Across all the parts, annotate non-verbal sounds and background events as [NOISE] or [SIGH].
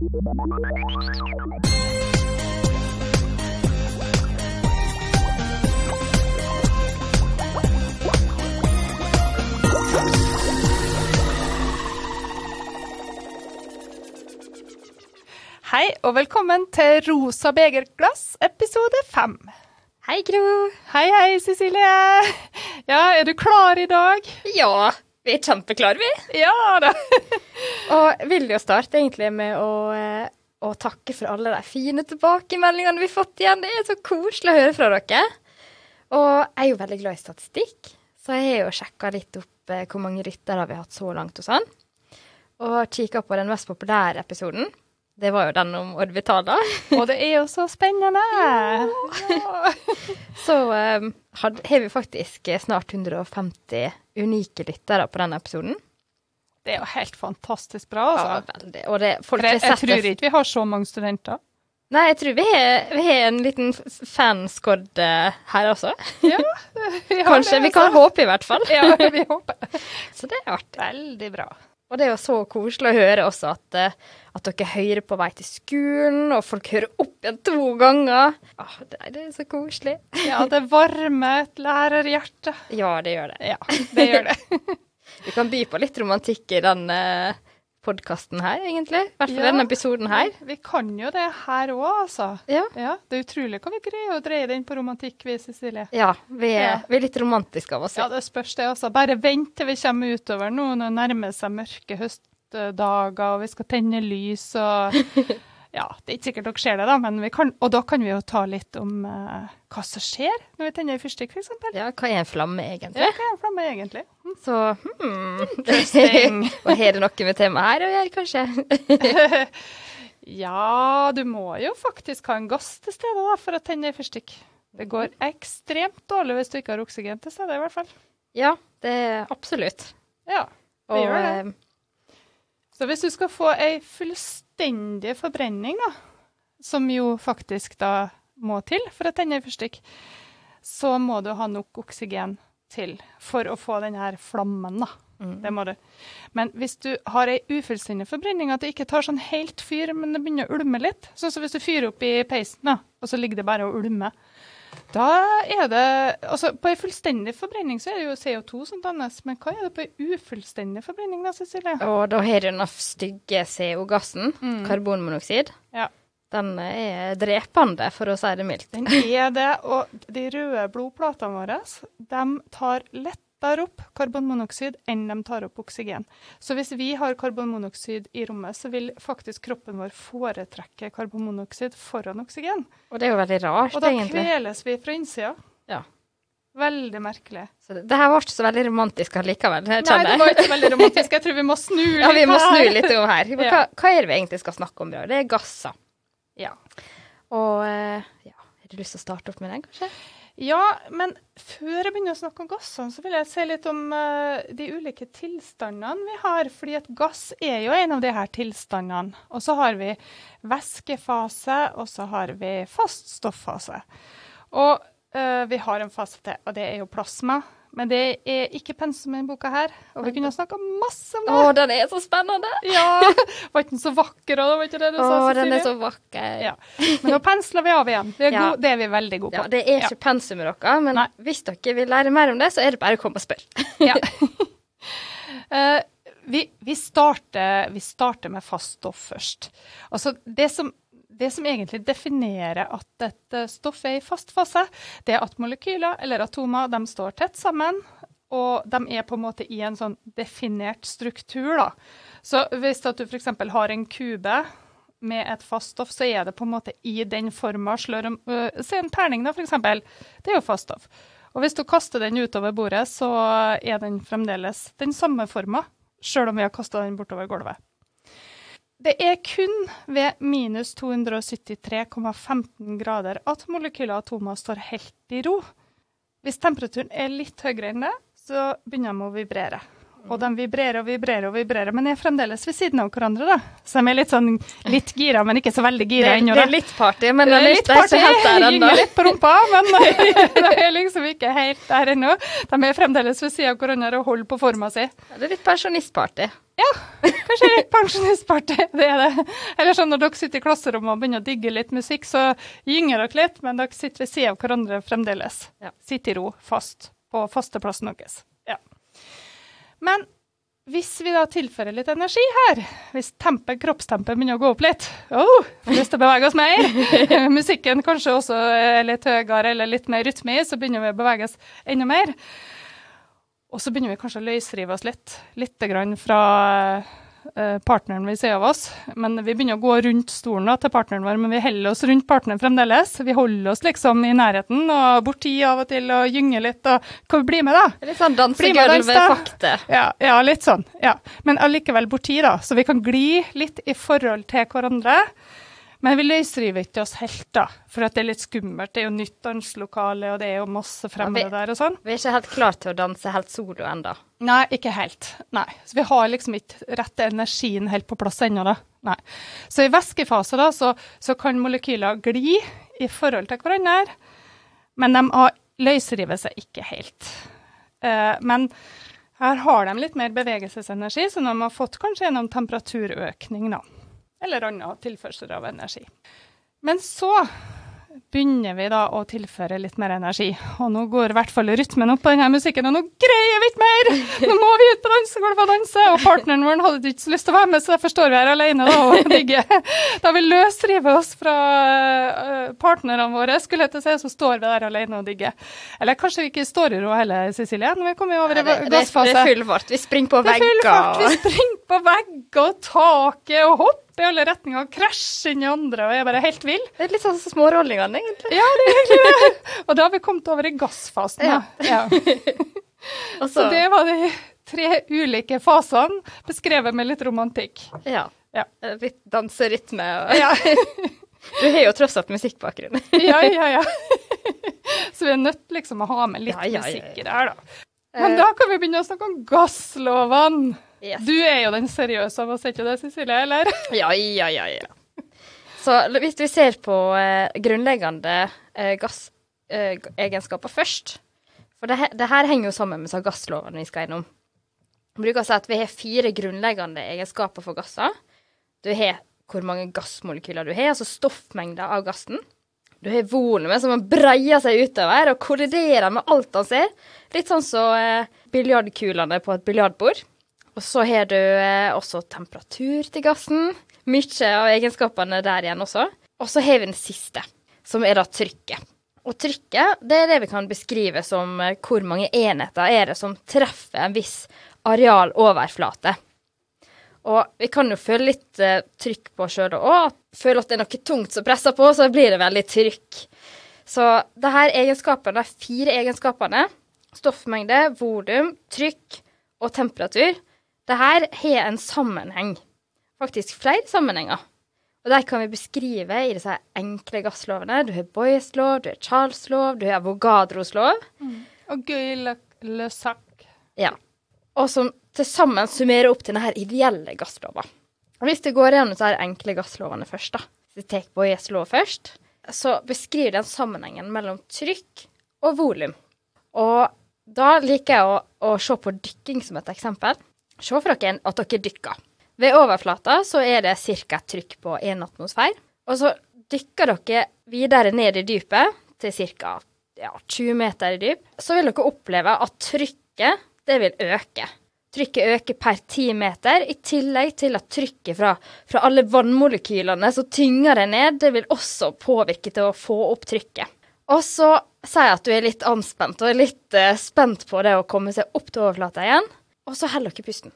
Hei og velkommen til Rosa begerglass, episode fem. Hei, Gro. Hei, hei, Cecilie. Ja, er du klar i dag? Ja, vi er kjempeklare, vi. Ja da. [LAUGHS] Og vil jo starte egentlig med å, eh, å takke for alle de fine tilbakemeldingene vi har fått igjen. Det er så koselig å høre fra dere. Og jeg er jo veldig glad i statistikk, så jeg har jo sjekka litt opp eh, hvor mange ryttere vi har hatt så langt og sånn. Og kikka på den mest populære episoden. Det var jo den om orbitaler. [LAUGHS] Og det er jo så spennende. Ja. [LAUGHS] Så um, had, har vi faktisk snart 150 unike lyttere på den episoden. Det er jo helt fantastisk bra, Ja, altså. veldig. Og det, folk For jeg, jeg tror ikke vi har så mange studenter. Nei, jeg tror vi har, vi har en liten fanskodd eh, her også. Ja, vi [LAUGHS] har Kanskje. det, Vi kan altså. håpe, i hvert fall. Ja, vi håper. Så det er artig. Veldig bra. Og det er jo så koselig å høre også at, eh, at dere hører på vei til skolen, og folk hører opp igjen to ganger. Åh, det, det er så koselig. Ja, det varmer et lærerhjerte. Ja, det gjør det. Ja, det gjør det. [LAUGHS] du kan by på litt romantikk i den uh, podkasten her, egentlig. I hvert fall Ja. denne episoden her. Vi kan jo det her òg, altså. Ja. Ja, det er utrolig hva vi greier å dreie den på romantikk, vi, Cecilie. Ja, vi er, Ja. vi er litt romantiske av oss. Ja, det spørs det også. Bare vent til vi kommer utover nå når det nærmer seg mørke høstdager og vi skal tenne lys og [LAUGHS] Ja, det er ikke sikkert dere ser det, da, men vi kan, og da kan vi jo ta litt om uh, hva som skjer når vi tenner fyrstikk, f.eks. Ja, hva er en flamme, egentlig? Ja, hva er en flamme egentlig? Mm. Så hmm. Interesting. [LAUGHS] Og har det noe med temaet her å gjøre, kanskje? [LAUGHS] Ja, du må jo faktisk ha en gass til stede da, for å tenne fyrstikk. Det går ekstremt dårlig hvis du ikke har oksygen til stede, i hvert fall. Ja, det er absolutt. Ja, det Og gjør det. eh, Så hvis du skal få ei fullstendig forbrenning, da, som jo faktisk da må til for å tenne fyrstikk, så må du ha nok oksygen til for å få den her flammen, da. mm. Det må du. Men hvis du har ei ufullstendig forbrenning, at det ikke tar sånn helt fyr, men det begynner å ulme litt, sånn som hvis du fyrer opp i peisen, da, og så ligger det bare og ulmer, da er det Altså, på ei fullstendig forbrenning så er det jo CO2 som dannes, men hva er det på ei ufullstendig forbrenning, da, Cecilie? Og da har du den stygge CO-gassen, Mm. karbonmonoksid. Ja. Den er drepende, for å si det mildt. Den er det, og de røde blodplatene våre de tar lettere opp karbonmonoksid enn de tar opp oksygen. Så hvis vi har karbonmonoksid i rommet, så vil faktisk kroppen vår foretrekke karbonmonoksid foran oksygen. Og det er jo veldig rart, egentlig. Og da egentlig. kveles vi fra innsida. Ja. Veldig merkelig. Så det, det her var ikke så veldig romantisk allikevel, Nei, det var ikke veldig romantisk. Jeg tror vi må snu litt [LAUGHS] Ja, vi må snu her. litt om her. [LAUGHS] Hva, hva er det vi egentlig skal snakke om i dag? Det er gasser. Ja. Og eh, ja, har du lyst til å starte opp med den, kanskje? Ja, men før jeg begynner å snakke om gassene, så vil jeg se litt om uh, de ulike tilstandene vi har. Fordi at gass er jo en av her tilstandene. Og så har vi væskefase, og så har vi fast stofffase. Og uh, vi har en fase til, og det er jo plasma. Men det er ikke pensum i denne boka her. Og vi kunne snakka masse om det. Å, den er så spennende! [LAUGHS] Ja, Var ikke den så vakker òg, var ikke det du Åh, sa, den er så vakker. Ja. Men nå pensler vi av igjen. Det er, [LAUGHS] Ja. god, det er vi veldig gode på. Ja, det er ikke pensum i dere, men Nei. hvis dere vil lære mer om det, så er det bare å komme og spørre. [LAUGHS] Ja. uh, vi, vi, starter, vi starter med fast stoff først. Altså det som, det som egentlig definerer at et eh, stoff er i fast fase, det er at molekyler eller atomer de står tett sammen. Og de er på en måte i en sånn definert struktur. Da. Så hvis at du f.eks. har en kube med et fast stoff, så er det på en måte i den forma øh, Se en terning, da, f.eks. Det er jo fast stoff. Og hvis du kaster den utover bordet, så er den fremdeles den samme forma, sjøl om vi har kasta den bortover gulvet. Det er kun ved minus 273,15 grader at molekyler og atomer står helt i ro. Hvis temperaturen er litt høyere enn det, så begynner de å vibrere. Og de vibrerer og vibrerer og vibrerer, men er fremdeles ved siden av hverandre. da. Så de er litt sånn litt gira, men ikke så veldig gira ennå. det er litt party, men Det er litt ikke helt der party, ennå. gynger [LAUGHS] litt på rumpa, men [LAUGHS] det er liksom ikke helt der ennå. De er fremdeles ved siden av hverandre og holder på forma si. Det er litt pensjonistparty. Ja, kanskje litt pensjonistparty. Det er det. Eller sånn når dere sitter i klasserommet og begynner å digge litt musikk, så gynger dere litt, men dere sitter ved siden av hverandre fremdeles. Ja. Sitter i ro, fast, på fasteplassen deres. Ja. Men hvis vi da tilfører litt energi her, hvis tempen, kroppstempen begynner å gå opp litt oh, Får lyst til å bevege oss mer. [LAUGHS] Musikken kanskje også er litt høyere eller litt mer rytme i, så begynner vi å bevege oss enda mer. Og så begynner vi kanskje å løsrive oss litt, litt grann fra eh, partneren ved siden av oss. Men vi begynner å gå rundt stolen da, til partneren vår, men vi holder oss rundt partneren fremdeles. Vi holder oss liksom i nærheten og borti av og til og gynger litt. og Kan vi bli med, da? Litt sånn Bli med og dans, da. dansegulv-fakte. Ja, ja, litt sånn. ja. Men allikevel borti, da. Så vi kan gli litt i forhold til hverandre. Men vi løsriver ikke oss helt, da. For det er litt skummelt. Det er jo nytt danselokale, og det er jo masse fremmede Ja, der og sånn. Vi er ikke helt klar til å danse helt solo ennå. Nei, ikke helt. Nei. Så vi har liksom ikke rette energien helt på plass ennå, da. Nei. Så i væskefase da, så, så kan molekyler gli i forhold til hverandre, men de har- løsriver seg ikke helt. Uh, men her har de litt mer bevegelsesenergi, så de har fått kanskje gjennom temperaturøkning, da. Eller annen tilførsel av energi. Men så begynner vi da å tilføre litt mer energi. Og nå går i hvert fall rytmen opp på denne musikken, og nå greier vi ikke mer! Nå må vi ut på dansegulvet og danse! Og partneren vår hadde ikke så lyst til å være med, så derfor står vi her alene da, og digger. Da vi løsriver oss fra øh, partnerne våre, skulle jeg til å si, så står vi der alene og digger. Eller kanskje vi ikke står i ro heller, Cecilie, når vi kommer over i gassfase. det, det er full fart. Vi springer på Det er full fart. Vi springer på vegger og taket og hopper i alle retninger og krasjer inn i andre og er bare helt vill. Det er litt sånn som smårollingene, egentlig. Ja, det er egentlig det. Og da har vi kommet over i gassfasen. ja. Ja. [LAUGHS] Så det var de tre ulike fasene, beskrevet med litt romantikk. ja. Ja. Litt danserytme og Ja, [LAUGHS] Du har jo tross alt musikkbakgrunn. [LAUGHS] ja, ja. ja. Så vi er nødt liksom å ha med litt musikk i det her, da. Men da kan vi begynne å snakke om gasslovene. Yes. Du er jo den seriøse av oss, er ikke det, Cecilie? Eller? [LAUGHS] Ja, ja, ja, ja. Så hvis vi ser på eh, grunnleggende eh, gassegenskaper først For det, he- det her henger jo sammen med gasslovene vi skal gjennom. Vi bruker å si at vi har fire grunnleggende egenskaper for gasser. Du har hvor mange gassmolekyler du har, altså stoffmengder av gassen. Du har volumet som breier seg utover og kolliderer med alt han ser. Litt sånn som eh, biljardkulene på et biljardbord. Og så har du eh, også temperatur til gassen. Mye av egenskapene der igjen også. Og så har vi den siste, som er da trykket. Og trykket det er det vi kan beskrive som eh, hvor mange enheter er det som treffer en viss arealoverflate. Og vi kan jo føle litt eh, trykk på sjøl òg. Føle at det er noe tungt som presser på, så blir det veldig trykk. Så det her egenskapene, de fire egenskapene, stoffmengde, volum, trykk og temperatur, det her har en sammenheng. Faktisk flere sammenhenger. Og de kan vi beskrive i disse enkle gasslovene. Du har Boyes lov, du har Charles lov, du har Avogadros lov. Og Guy Le, Le Ja. Og som til sammen summerer opp til denne ideelle gasslova. Hvis du går gjennom disse enkle gasslovene først, da. Hvis vi tar Boyes lov først, så beskriver den sammenhengen mellom trykk og volum. Og da liker jeg å, å se på dykking som et eksempel. Se for dere at dere dykker. Ved overflata så er det ca. trykk på én atmosfære. Og så dykker dere videre ned i dypet til ca. Ja, 20 meter i dyp. Så vil dere oppleve at trykket det vil øke. Trykket øker per 10 meter, i tillegg til at trykket fra, fra alle vannmolekylene som tynger det ned, det vil også påvirke til å få opp trykket. Og så sier jeg at du er litt anspent og er litt uh, spent på det å komme seg opp til overflata igjen, og så holder dere pusten.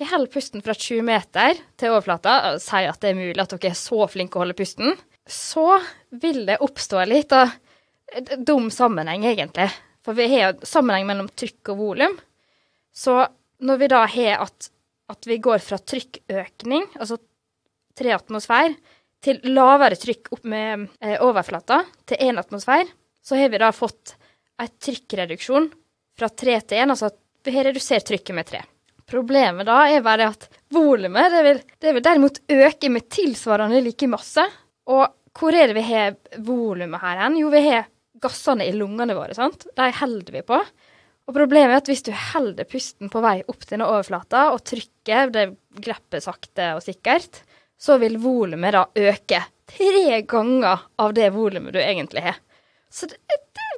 Dere holder pusten fra 20 meter til overflata, og sier at det er mulig at dere er så flinke å holde pusten. Så vil det oppstå litt av dum sammenheng, egentlig. For vi har jo sammenheng mellom trykk og volum. Så når vi da har at, at vi går fra trykkøkning, altså tre atmosfær, til lavere trykk opp med eh, overflata, til én atmosfær, så har vi da fått en trykkreduksjon fra tre til én, altså vi har redusert trykket med tre. Problemet da er bare at volumet det vil, det vil derimot øke med tilsvarende like masse. Og hvor er det vi har volumet her hen? Jo, vi har gassene i lungene våre, sant? De holder vi på. Og problemet er at hvis du holder pusten på vei opp til denne overflata, og trykker, det greppet sakte og sikkert, så vil volumet da øke tre ganger av det volumet du egentlig har. Så det,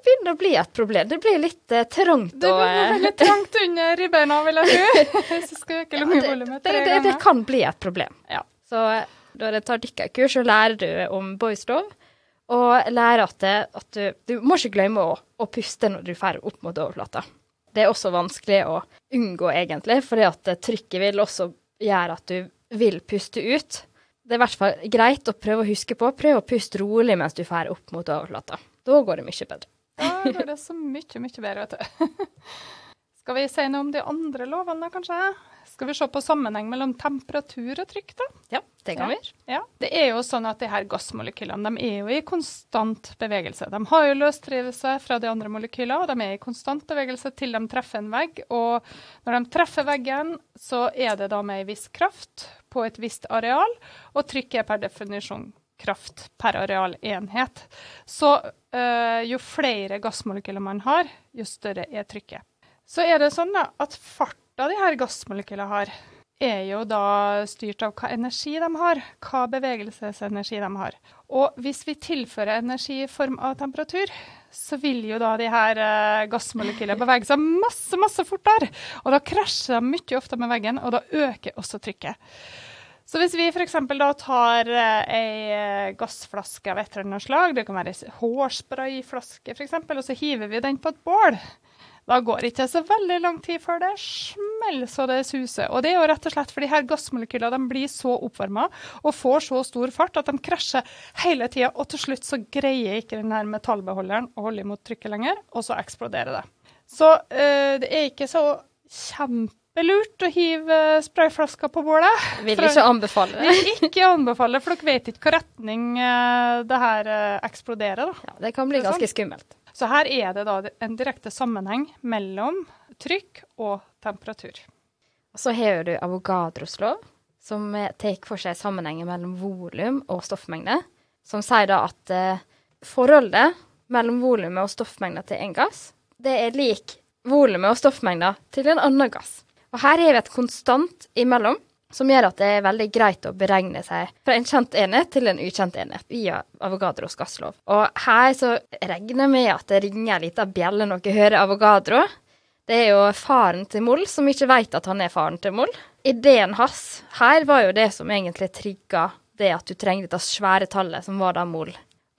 begynner å bli et problem. Det blir litt eh, trangt. Det blir veldig trangt under ribbeina, vil jeg tro. Hvis du skal øke lungevolumet tre ganger. det kan bli et problem. Ja. Så eh, da du tar dykkerkurs, så lærer du om boys love, og lærer at, det, at du, du må ikke glemme å, å puste når du drar opp mot overflata. Det er også vanskelig å unngå, egentlig, fordi at eh, trykket vil også gjøre at du vil puste ut. Det er i hvert fall greit å prøve å huske på. Prøv å puste rolig mens du drar opp mot overflata. Da går det mye bedre. Da går det så mye, mye bedre, vet du. [LAUGHS] Skal vi si noe om de andre lovene, kanskje? Skal vi se på sammenheng mellom temperatur og trykk, da? Ja, det kan vi. Ja. Det er jo sånn at de her gassmolekylene de er jo i konstant bevegelse. De har jo løsdrivelse fra de andre molekylene, og de er i konstant bevegelse til de treffer en vegg. Og når de treffer veggen, så er det da med en viss kraft på et visst areal, og trykket er per definisjon kraft per arealenhet. Så øh, jo flere gassmolekyler man har, jo større er trykket. Så er det sånn da, at farta de her gassmolekylene har, er jo da styrt av hva energi de har, hva bevegelsesenergi de har. Og hvis vi tilfører energi i form av temperatur, så vil jo da de her eh, gassmolekylene bevege seg masse, masse fortere. Og da krasjer de mye ofte med veggen, og da øker også trykket. Så hvis vi f.eks. da tar eh, ei eh, gassflaske av et eller annet slag, det kan være ei hårsprayflaske f.eks., og så hiver vi den på et bål, da går det ikke så veldig lang tid før det smeller så det suser. Og det er jo rett og slett fordi her gassmolekylene blir så oppvarma og får så stor fart at de krasjer hele tida, og til slutt så greier ikke den her metallbeholderen å holde imot trykket lenger, og så eksploderer det. Så øh, det er ikke så kjempelurt å hive sprayflasker på bålet. Vil For- ikke anbefale det. Vil ikke anbefale, for dere vet ikke hva retning eh, det her eh, eksploderer. da. Ja, det kan bli Det er ganske skummelt. Så her er det da en direkte sammenheng mellom trykk og temperatur. Og så har du Avogadros lov, som tar for seg sammenhengen mellom volum og stoffmengde, som sier da at eh, forholdet mellom volumet og stoffmengda til en gass, det er lik volumet og stoffmengda til en annen gass. Og her har vi et konstant imellom, som gjør at det er veldig greit å beregne seg fra en kjent enhet til en ukjent enhet via Avogadros gasslov. Og her så regner vi at det ringer en liten bjelle når dere hører Avogadro. Det er jo faren til Moll som ikke vet at han er faren til Moll. Ideen hans her var jo det som egentlig trigga det at du trenger dette svære tallet som var da Moll,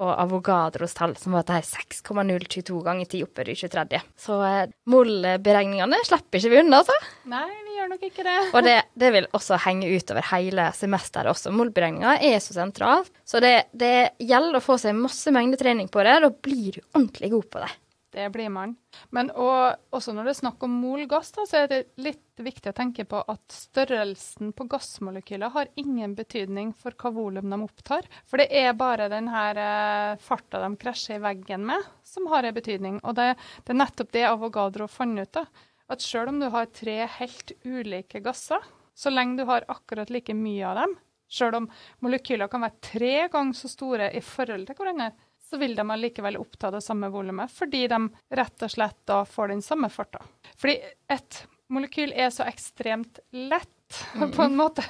og Avogadros tall som var dette 6,022 ganger 10 opphører i 23. Så eh, MOL-beregningene slipper ikke vi unna, altså. Nei, vi gjør nok ikke det. Og det, det vil også henge utover hele semesteret også. Målberegninga er så sentralt. Så det, det gjelder å få seg masse mengdetrening på det. Da blir du ordentlig god på det. Det blir man. Men og, også når det er snakk om molgass, da, så er det litt viktig å tenke på at størrelsen på gassmolekyler har ingen betydning for hva volum de opptar. For det er bare den her eh, farta de krasjer i veggen med, som har en betydning. Og det, det er nettopp det Avogadro fant ut av. At selv om du har tre helt ulike gasser, så lenge du har akkurat like mye av dem, selv om molekyler kan være tre ganger så store i forhold til hverandre, så vil de allikevel oppta det samme volumet, fordi de rett og slett da får den samme farta. Fordi et molekyl er så ekstremt lett [LAUGHS] på en måte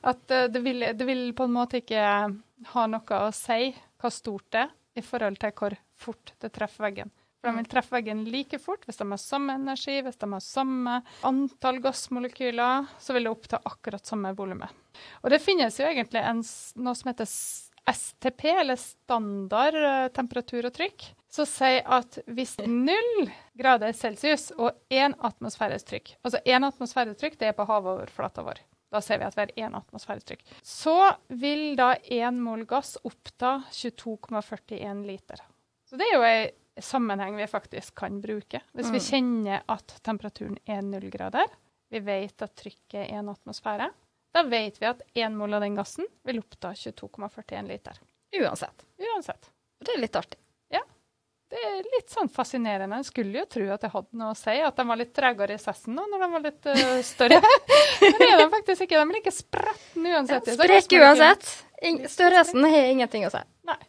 at eh, det vil, det vil på en måte ikke ha noe å si hva stort det er i forhold til hvor fort det treffer veggen. For de vil treffe veggen like fort hvis de har samme energi, hvis de har samme antall gassmolekyler, så vil det oppta akkurat samme volumet. Og det finnes jo egentlig en, noe som heter STP, eller standard eh, temperatur og trykk, som sier at hvis null grader celsius og én atmosfæres trykk Altså én atmosfæres trykk, det er på havoverflata vår. Da ser vi at vi har én atmosfæres trykk. Så vil da én mol gass oppta 22,41 liter. Så det er jo en sammenheng vi faktisk kan bruke. Hvis vi Mm. kjenner at temperaturen er null grader, vi vet at trykket er én atmosfære, da vet vi at én mol av den gassen vil oppta 22,41 liter. Uansett. Uansett. Det er litt artig. Ja. Det er litt sånn fascinerende. En skulle jo tro at det hadde noe å si, at de var litt tregere i sessen nå når de var litt uh, større. [LAUGHS] Men det er de faktisk ikke. De er like spretne uansett. Ja, Sprek uansett. Størrelsen har ingenting å si. Nei.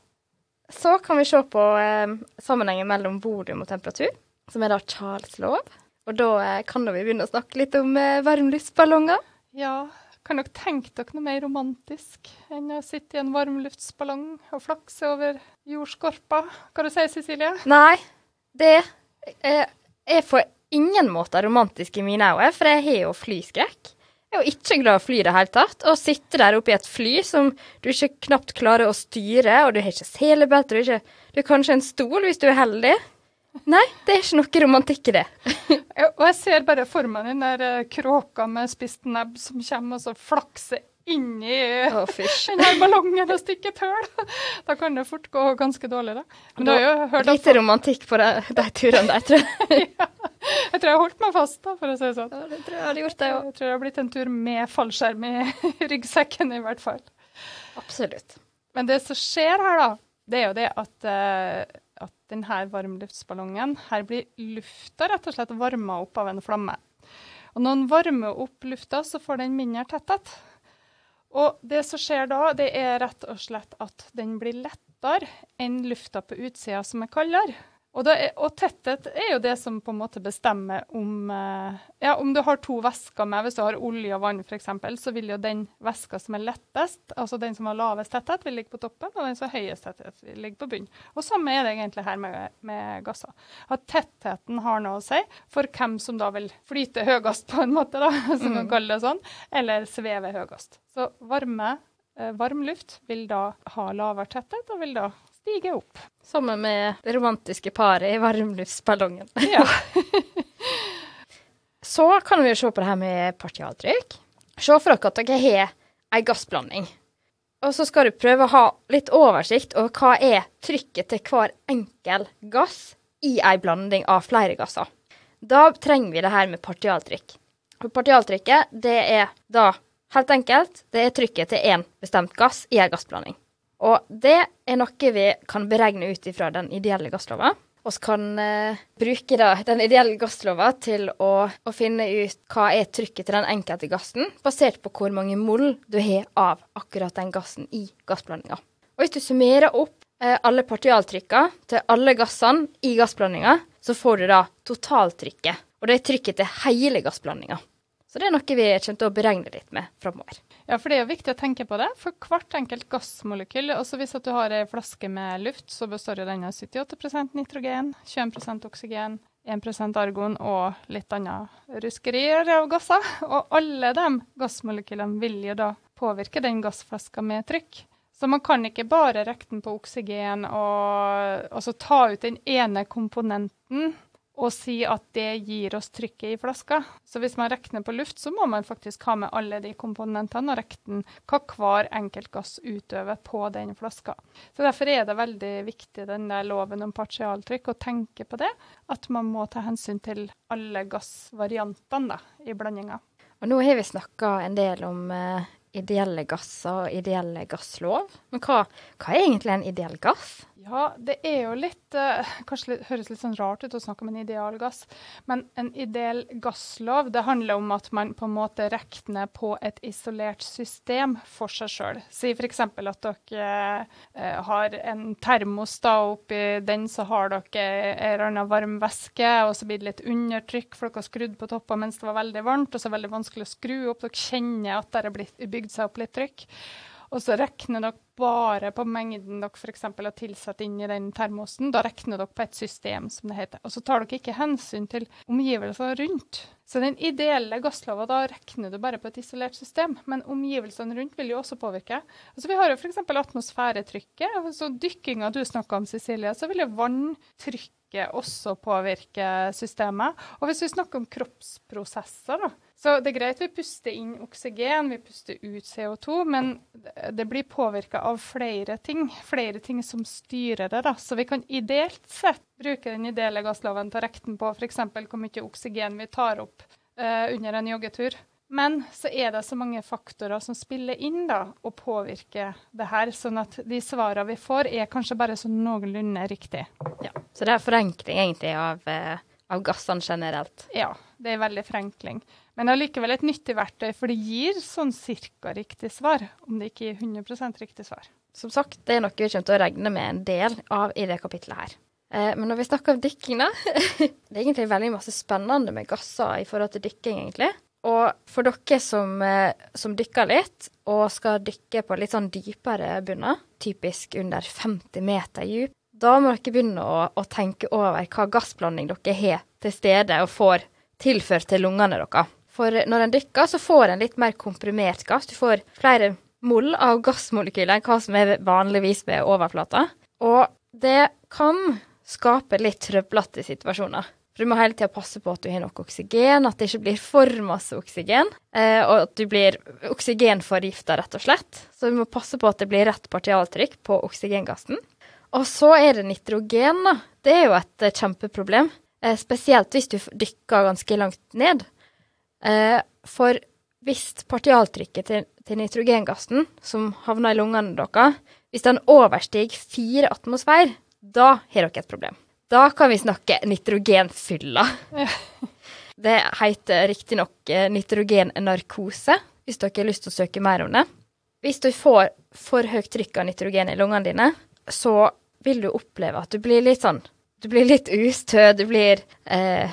Så kan vi se på eh, sammenhengen mellom volum og temperatur, som er da Charles lov. Og da eh, kan da vi begynne å snakke litt om eh, varmluftsballonger. Ja, kan dere tenke dere noe mer romantisk enn å sitte i en varmluftsballong og flakse over jordskorpa? Hva du sier Cecilie? Nei, det er på ingen måte romantisk i mine øyne, for jeg har jo flyskrekk. Jeg er jo ikke glad i å fly i det hele tatt. Å sitte der oppe i et fly som du ikke knapt klarer å styre, og du har ikke selebelte, du, du kanskje en stol hvis du er heldig. Nei, det er ikke noe romantikk i det. [LAUGHS] Og jeg ser bare for meg den der eh, kråka med spist nebb som kommer og så flakser inni oh, [LAUGHS] den her ballongen og stikker et hull. [LAUGHS] Da kan det fort gå ganske dårlig, da. Men har jo hørt Lite romantikk på de, de turene der, tror jeg. Jeg tror jeg holdt meg fast, da, for å si det sånn. Ja, det tror jeg hadde gjort, det òg. Jeg tror det har blitt en tur med fallskjerm i ryggsekken, i hvert fall. Absolutt. Men det som skjer her, da, det er jo det at, eh, at denne varmluftsballongen Her blir lufta rett og slett varma opp av en flamme. Og når den varmer opp lufta, så får den mindre tetthet. Og det som skjer da, det er rett og slett at den blir lettere enn lufta på utsida, som er kaldere. Og, er, og tetthet er jo det som på en måte bestemmer om eh, Ja, om du har to væsker med, hvis du har olje og vann f.eks., så vil jo den væska som er lettest, altså den som har lavest tetthet, vil ligge på toppen, og den som har høyest tetthet, vil ligge på bunnen. Og samme er det egentlig her med, med gasser. At tettheten har noe å si for hvem som da vil flyte høyest, på en måte, da, [LAUGHS] man kan kalle det sånn, eller sveve høyest. Så varme, eh, varm luft vil da ha lavere tetthet, og vil da stige opp. Sammen med det romantiske paret i varmluftsballongen. Ja. [LAUGHS] Så kan vi jo se på det her med partialtrykk. Se for dere at dere har ei gassblanding. Og så skal du prøve å ha litt oversikt over hva er trykket til hver enkel gass i ei blanding av flere gasser. Da trenger vi det her med partialtrykk. Partialtrykket, det er da helt enkelt, det er trykket til én bestemt gass i ei gassblanding. Og det er noe vi kan beregne ut ifra den ideelle gasslova. Vi kan eh, bruke da, den ideelle gasslova til å, å finne ut hva er trykket til den enkelte gassen, basert på hvor mange moll du har av akkurat den gassen i gassblandinga. Og hvis du summerer opp eh, alle partialtrykkene til alle gassene i gassblandinga, så får du da totaltrykket. Og det er trykket til hele gassblandinga. Så det er noe vi kommer til å beregne litt med framover. Ja, for det er jo viktig å tenke på det. For hvert enkelt gassmolekyl, også hvis at du har ei flaske med luft, så består jo den av 78% nitrogen, 21% oksygen, 1% argon og litt annet ruskerier av gasser. Og alle de gassmolekylene vil jo da påvirke den gassflaska med trykk. Så man kan ikke bare regne på oksygen og, og så ta ut den ene komponenten og si at det gir oss trykket i flaska. Så hvis man regner på luft, så må man faktisk ha med alle de komponentene og regne hva hver enkelt gass utøver på den flaska. Så Derfor er det veldig viktig den der loven om partialtrykk å tenke på det. At man må ta hensyn til alle gassvariantene da, i blandinga. Og nå har vi snakka en del om uh, ideelle gasser og ideelle gasslov. Men hva, hva er egentlig en ideell gass? Ja, det er jo litt eh, Kanskje det høres litt sånn rart ut å snakke om en ideal gass, men en ideell gasslov det handler om at man på en måte regner på et isolert system for seg sjøl. Si f.eks. at dere eh, har en termos, da, oppi den så har dere en eller annen varm væske, og så blir det litt undertrykk, for dere har skrudd på toppen mens det var veldig varmt, og så er det veldig vanskelig å skru opp. Dere kjenner at det har bygd seg opp litt trykk. Og så regner dere bare på mengden dere f.eks. har tilsatt inn i den termosen. Da regner dere på et system, som det heter. Og så tar dere ikke hensyn til omgivelsene rundt. Så den ideelle gasslova, da regner du bare på et isolert system. Men omgivelsene rundt vil jo også påvirke. Altså, vi har jo f.eks. atmosfæretrykket. Så dykkinga du snakka om, Cecilie, så vil jo vanntrykket også påvirke systemet. Og hvis vi snakker om kroppsprosesser, da, så det er greit vi puster inn oksygen, vi puster ut CO2, men det blir påvirka av flere ting. Flere ting som styrer det. da. Så vi kan ideelt sett bruke den ideelle gassloven til å rekne på f.eks. hvor mye oksygen vi tar opp eh, under en joggetur. Men så er det så mange faktorer som spiller inn da, og påvirker det her, sånn at de svarene vi får, er kanskje bare sånn noenlunde riktig. Ja. Så det er forenkling egentlig av, eh, av gassene generelt. Ja, det er veldig forenkling. Men allikevel et nyttig verktøy, for det gir sånn cirka riktig svar, om det ikke gir 100% riktig svar. Som sagt, det er noe vi kommer til å regne med en del av i det kapitlet her. Eh, men når vi snakker om dykking, da [LAUGHS] Det er egentlig veldig masse spennende med gasser i forhold til dykking, egentlig. Og for dere som, eh, som dykker litt, og skal dykke på litt sånn dypere bunner, typisk under 50 meter dyp, da må dere begynne å, å tenke over hva gassblanding dere har til stede og får tilført til lungene deres. For når en dykker, så får en litt mer komprimert gass. Du får flere moll av gassmolekyler enn hva som er vanligvis ved overflata. Og det kan skape litt trøblete situasjoner. Du må hele tida passe på at du har nok oksygen, at det ikke blir for masse oksygen. Eh, og at du blir oksygenforgifta, rett og slett. Så du må passe på at det blir rett partialtrykk på oksygengassen. Og så er det nitrogen, da. Det er jo et eh, kjempeproblem. Eh, spesielt hvis du dykker ganske langt ned. For hvis partialtrykket til, til, nitrogengassen som havner i lungene deres, hvis den overstiger fire atmosfærer, da har dere et problem. Da kan vi snakke nitrogenfylla. [LAUGHS] Det heter riktignok eh, nitrogennarkose, hvis dere har lyst til å søke mer om det. Hvis du får for høyt trykk av nitrogen i lungene dine, så vil du oppleve at du blir litt sånn Du blir litt ustø, du blir eh,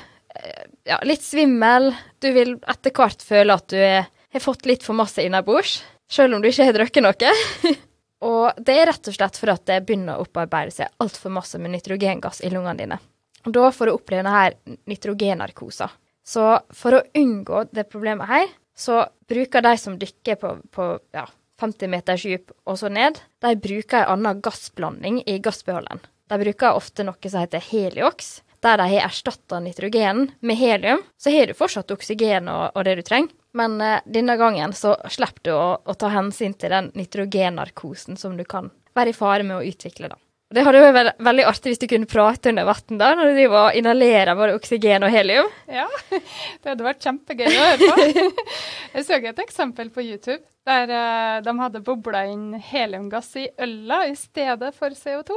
ja, litt svimmel. Du vil etter hvert føle at du har fått litt for masse innabords, selv om du ikke har drukket noe. [LAUGHS] og det er rett og slett for at det begynner å opparbeide seg altfor masse med nitrogengass i lungene dine. Og da får du oppleve denne nitrogennarkosa. Så for å unngå det problemet her, så bruker de som dykker på, på ja, 50 meters dyp og så ned, de bruker en annen gassblanding i gassbeholderen. De bruker ofte noe som heter heliox, der de har erstatta nitrogenen med helium. Så har du fortsatt oksygen og, og det du trenger, men uh, denne gangen så slipper du å, å ta hensyn til den nitrogennarkosen som du kan være i fare med å utvikle. da. Det hadde vært veldig artig hvis du kunne prate under vann da, når du inhalerer både oksygen og helium. Ja, [LAUGHS] det hadde vært kjempegøy å høre på. [LAUGHS] Jeg så et eksempel på YouTube der uh, de hadde bobla inn heliumgass i øla i stedet for CO2.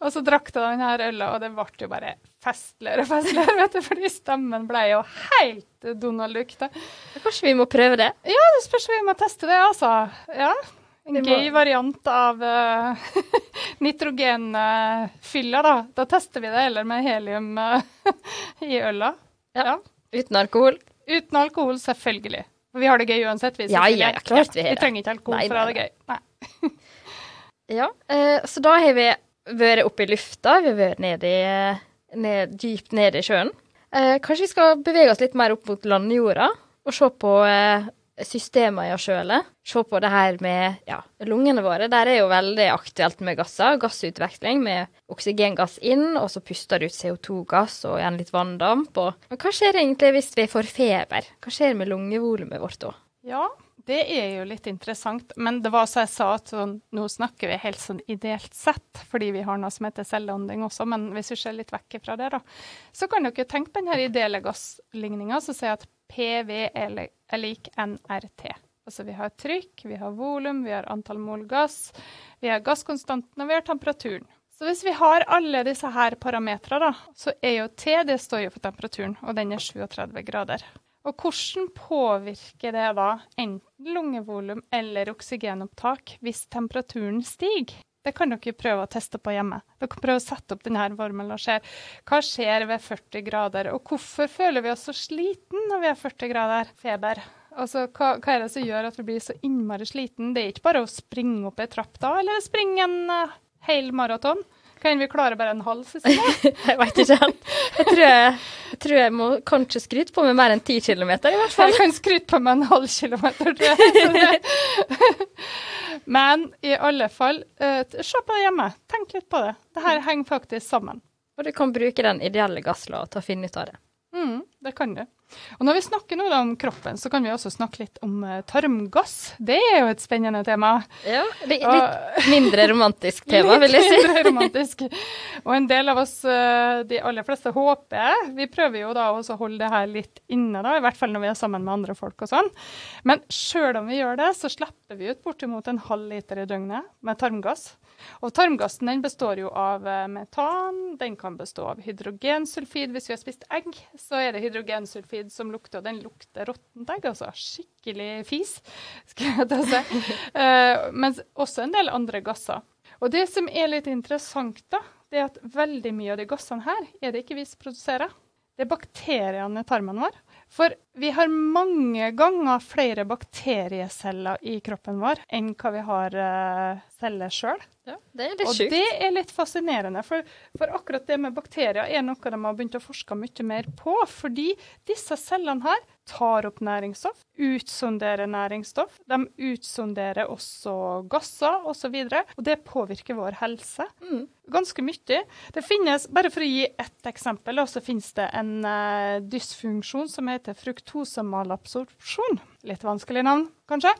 Og så drakk de denne øla, og det ble jo bare festligere og festligere, [LAUGHS] vet du, fordi stemmen ble jo helt Donald Duck. Kanskje vi må prøve det? Ja, det spørs vi må teste det, altså. Ja. En gøy variant av uh, [LAUGHS] nitrogenfylla, da. Da tester vi det heller med helium uh, [LAUGHS] i øla. Ja. ja. Uten alkohol? Uten alkohol, selvfølgelig. Vi har det gøy uansett. Vi, ja, ja, klart vi har det. Vi trenger ikke alkohol nei, for å ha det gøy. Nei. [LAUGHS] ja, uh, så da har vi vært oppe i lufta. Vi har vært nede i, ned, dypt nede i sjøen. kanskje vi skal bevege oss litt mer opp mot landjorda og se på systemer i oss sjøl. Se på det her med ja, lungene våre. Der er jo veldig aktuelt med gasser. Gassutveksling med oksygengass inn, og så puster du ut CO2-gass og igjen litt vanndamp. Og... Men hva skjer egentlig hvis vi får feber? Hva skjer med lungevolumet vårt da? Ja, det er jo litt interessant. Men det var så jeg sa at sånn, nå snakker vi helt sånn ideelt sett, fordi vi har noe som heter celleånding også. Men hvis vi ser litt vekk fra det, da, så kan dere tenke på denne ideelle gassligninga som sier at PV er, lik NRT. Altså vi har trykk, vi har volum, vi har antall mol gass, vi har gasskonstanten og vi har temperaturen. Så hvis vi har alle disse her parametrene, så er jo T det står jo for temperaturen, og den er 37 grader. Og hvordan påvirker det da enten lungevolum eller oksygenopptak hvis temperaturen stiger? Det kan dere prøve å teste på hjemme. Dere kan prøve å sette opp denne varmen se hva skjer ved 40 grader. Og hvorfor føler vi oss så sliten når vi har 40 grader feber? Altså, hva, hva, er det som gjør at vi blir så innmari sliten? Det er ikke bare å springe opp ei trapp da, eller springe en uh, hel maraton. Kan vi klare bare en halv, Cecilie? [LAUGHS] jeg veit ikke helt. Jeg tror jeg, jeg tror jeg, må kanskje skryte på meg mer enn ti kilometer, i hvert fall. Jeg kan skryte på meg en halv kilometer, tror jeg. [LAUGHS] Men i alle fall, uh, se på det hjemme. Tenk litt på det. Det her henger faktisk sammen. Og du kan bruke den ideelle gasslåa til å finne ut av det. Mm, det kan du. Og når vi snakker nå om kroppen, så kan vi også snakke litt om uh, tarmgass. Det er jo et spennende tema. Ja, litt, litt mindre romantisk tema, vil jeg si. Litt mindre romantisk. Og en del av oss, uh, de aller fleste, håper Vi prøver jo da også å holde det her litt inne, da, i hvert fall når vi er sammen med andre folk og sånn. Men sjøl om vi gjør det, så slipper vi ut bortimot en halv liter i døgnet med tarmgass. Og tarmgassen den består jo av eh, metan, den kan bestå av hydrogensulfid. Hvis vi har spist egg, så er det hydrogensulfid som lukter, og den lukter råttent egg, altså. Skikkelig fis, [LAUGHS] skal jeg ta si. uh, men også en del andre gasser. Og det som er litt interessant, da, det er at veldig mye av de gassene her er det ikke vi som produserer. Det er bakteriene i tarmen vår. For vi har mange ganger flere bakterieceller i kroppen vår enn hva vi har uh, celler sjøl. Ja, det er litt og det er litt fascinerende, for, for, akkurat det med bakterier er noe de har begynt å forske mye mer på. Fordi disse cellene her tar opp næringsstoff, utsonderer næringsstoff. De utsonderer også gasser osv. Og, så og det påvirker vår helse Mm. ganske mye. Det finnes, bare for å gi ett eksempel, så finnes det en uh, dysfunksjon som heter fruktosemalabsorpsjon. Litt vanskelig navn, kanskje.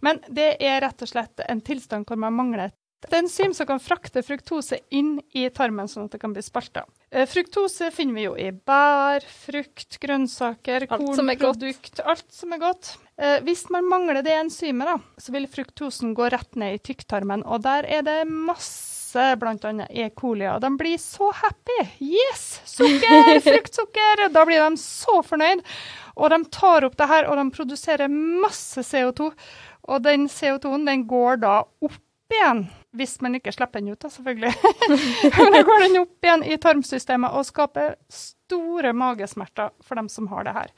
Men det er rett og slett en tilstand hvor man mangler et enzym som kan frakte fruktose inn i tarmen, sånn at det kan bli spalta. Uh, fruktose finner vi jo i bær, frukt, grønnsaker, er kornprodukt. Alt som er godt. Eh, hvis man mangler det enzymet, da, så vil fruktosen gå rett ned i tykktarmen, og der er det masse bl.a. E. coli, og de blir så happy. Yes! Sukker! [LAUGHS] Fruktsukker! Da blir de så fornøyd. Og de tar opp det her, og de produserer masse CO2. Og den CO2-en den går da opp igjen, hvis man ikke slipper den ut, da, selvfølgelig. [LAUGHS] Men da går den opp igjen i tarmsystemet og skaper store magesmerter for dem som har det her.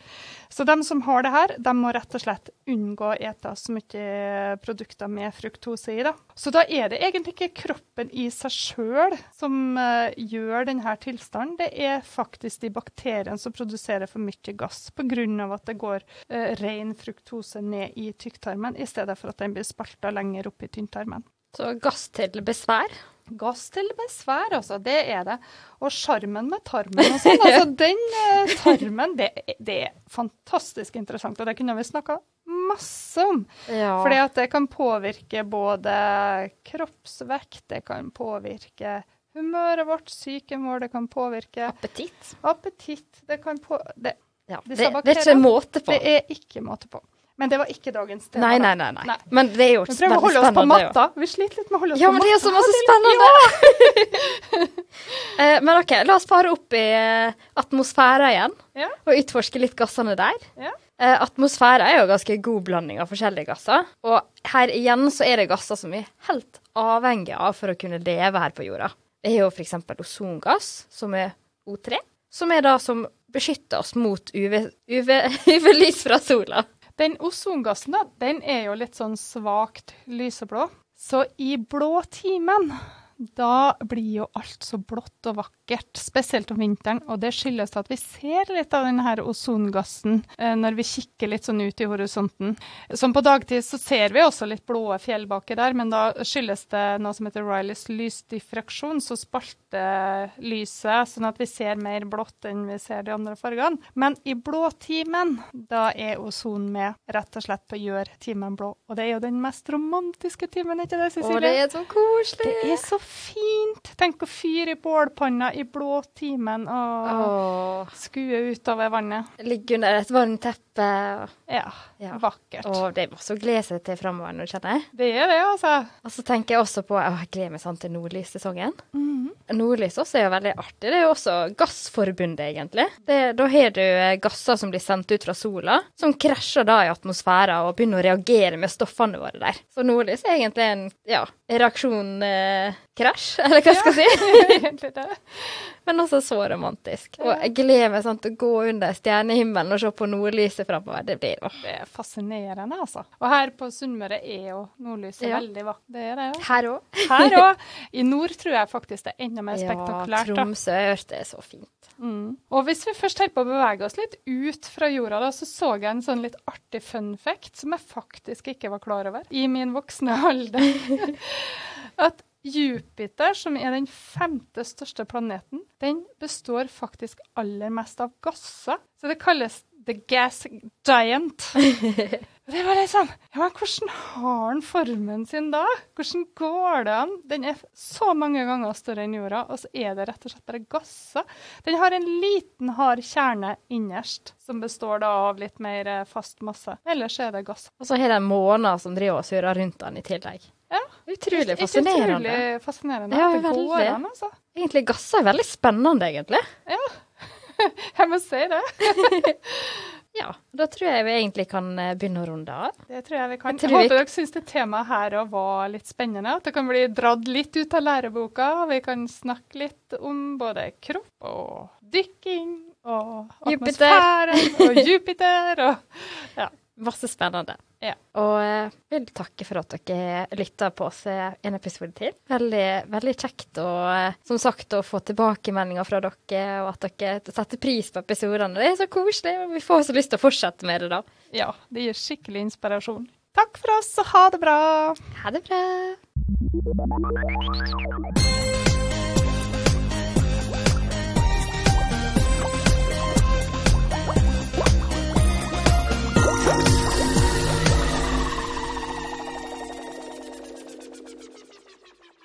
Så dem som har det her, de må rett og slett unngå å ete så mye produkter med fruktose i. Da. Så da er det egentlig ikke kroppen i seg sjøl som uh, gjør denne tilstanden, det er faktisk de bakteriene som produserer for mye gass pga. at det går uh, ren fruktose ned i tykktarmen, i stedet for at den blir spalta lenger opp i tynntarmen. Så gass til besvær. Gass til besvær, altså. Det er det. Og sjarmen med tarmen og sånn. Altså, [LAUGHS] den eh, tarmen, det, det, er fantastisk interessant. Og det kunne vi snakka masse om. Ja. Fordi at det kan påvirke både kroppsvekt, det kan påvirke humøret vårt, psyken vår, det kan påvirke Appetitt. appetitt. Det kan på... Det, Ja. Det, det er ikke måte på. det er ikke måte på. Men det var ikke dagens tema. Nei, nei, nei, nei. Nei. Men det er jo Vi prøver å holde oss på spennende. matta. Vi sliter litt med å holde oss Ja, på men det er jo så matta. masse spennende! [LAUGHS] Eh, men OK, la oss fare opp i atmosfæra atmosfæren igjen, Ja. og utforske litt gassene der. Ja. Eh, atmosfæren er jo ganske god blanding av forskjellige gasser. Og her igjen så er det gasser som vi er helt avhengige av for å kunne leve her på jorda. Det er jo f.eks. ozongass, som er O3, som er da som beskytter oss mot UV UV UV-lys [LAUGHS] fra sola. Den ozongassen da, den er jo litt sånn svakt lyseblå. Så i blåtimen, da blir jo alt så blått og vakkert, spesielt om vinteren. Og det skyldes at vi ser litt av denne ozongassen eh, når vi kikker litt sånn ut i horisonten. Som på dagtid så ser vi også litt blå fjell baki der, men da skyldes det noe som heter Rileys lysdiffraksjon, så spalter lyset sånn at vi ser mer blått enn vi ser de andre fargene. Men i blåtimen, da er ozon med rett og slett på å gjøre timen blå. Og det er jo den mest romantiske timen, ikke det, Cecilie? Å, det er så koselig! Det er så fint! Tenk å fyre i bålpanna i blåtimen og Åh, skue utover vannet. ligge under et varmt teppe. Ja, Ja. vakkert. Og det er masse å glede seg til framover nå, kjenner jeg. Det er det, altså. Og så tenker jeg også på Å, jeg gleder meg sånn til nordlyssesongen. Mhm. Nordlys også er jo veldig artig. Det er jo også gassforbundet, egentlig. Det, da har du eh, gasser som blir sendt ut fra sola, som krasjer da i atmosfæren og begynner å reagere med stoffene våre der. Så nordlys er egentlig en ja, reaksjon-krasj, [LAUGHS] eller hva skal jeg si. [LAUGHS] Men også så romantisk. Og jeg gleder meg sånn til å gå under stjernehimmelen og se på nordlyset framover. Det blir åh. Det er fascinerende, altså. Og her på Sunnmøre er jo nordlyset Ja. veldig vakkert. Det er det jo. Her òg. Her [LAUGHS] òg. I nord tror jeg faktisk det er enda mer spektakulært. Ja, Tromsø jeg har hørt det er så fint. Mm. Og hvis vi først holder på å bevege oss litt ut fra jorda, da, så så jeg en sånn litt artig fun fact som jeg faktisk ikke var klar over i min voksne alder. [LAUGHS] At Jupiter, som er den femte største planeten, den består faktisk aller mest av gasser. Så det kalles the gas giant. [LAUGHS] Det var sånn Ja, hvordan har den formen sin da? Hvordan går det an? Den er så mange ganger større enn jorda, og så er det rett og slett bare gasser. Den har en liten, hard kjerne innerst, som består da av litt mer eh, fast masse. Ellers er det gass. Og så har de måner som driver og surrer rundt den i tillegg. Ja. Utrolig fascinerende. Utrolig fascinerende Ja, det går veldig. an, altså. Egentlig gasser er veldig spennende, egentlig. Ja, [LAUGHS] Jeg må si det. [LAUGHS] Ja, da tror jeg vi egentlig kan eh, begynne å runde av. Det tror jeg vi kan. Jeg Jeg, håper vi- dere syns det temaet her òg var litt spennende. At det kan bli dratt litt ut av læreboka. Vi kan snakke litt om både kropp og dykking og Jupiter. atmosfæren og [LAUGHS] Jupiter og Masse spennende. Ja. Og jeg vil takke for at dere lytta på oss eh, en episode til. Veldig, veldig kjekt å, eh, som sagt, å få tilbakemeldinger fra dere, og at dere setter pris på episodene. Det er så koselig. og Vi får så lyst til å fortsette med det, da. Ja, det gir skikkelig inspirasjon. Takk for oss, og ha det bra! Ha det bra.